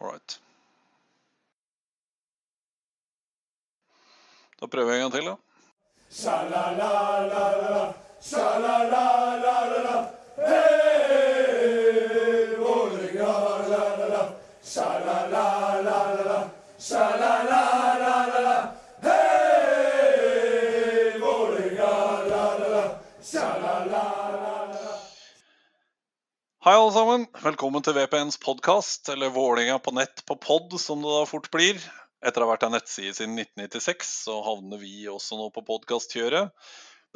All right. Da prøver jeg en gang til, da. Hei, alle sammen. Velkommen til VPNs podkast, eller Vålinga på nett på pod, som det da fort blir. Etter å ha vært en nettside siden 1996, så havner vi også nå på podkastkjøret.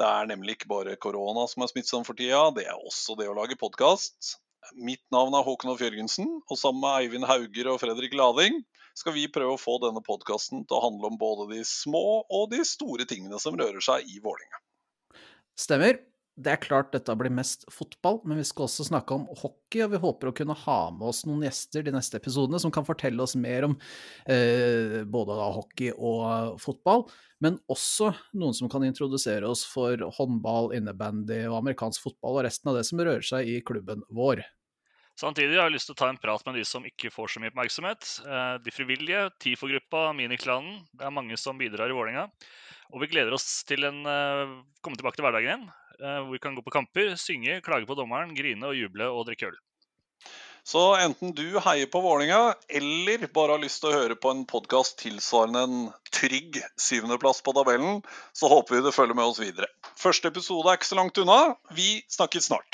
Det er nemlig ikke bare korona som er smittsom for tida, det er også det å lage podkast. Mitt navn er Håkon Hoff Jørgensen, og sammen med Eivind Hauger og Fredrik Lading skal vi prøve å få denne podkasten til å handle om både de små og de store tingene som rører seg i Vålinga. Stemmer. Det er klart dette blir mest fotball, men vi skal også snakke om hockey, og vi håper å kunne ha med oss noen gjester de neste episodene som kan fortelle oss mer om eh, både hockey og fotball, men også noen som kan introdusere oss for håndball, innebandy og amerikansk fotball og resten av det som rører seg i klubben vår. Samtidig har jeg lyst til å ta en prat med de som ikke får så mye oppmerksomhet. Eh, De frivillige, TIFO-gruppa, Miniklanen. Det er mange som bidrar i Vålerenga. Og vi gleder oss til en eh, komme tilbake til hverdagen igjen. Eh, Hvor vi kan gå på kamper, synge, klage på dommeren, grine og juble og drikke øl. Så enten du heier på Vålinga, eller bare har lyst til å høre på en podkast tilsvarende en trygg syvendeplass på tabellen, så håper vi du følger med oss videre. Første episode er ikke så langt unna. Vi snakkes snart.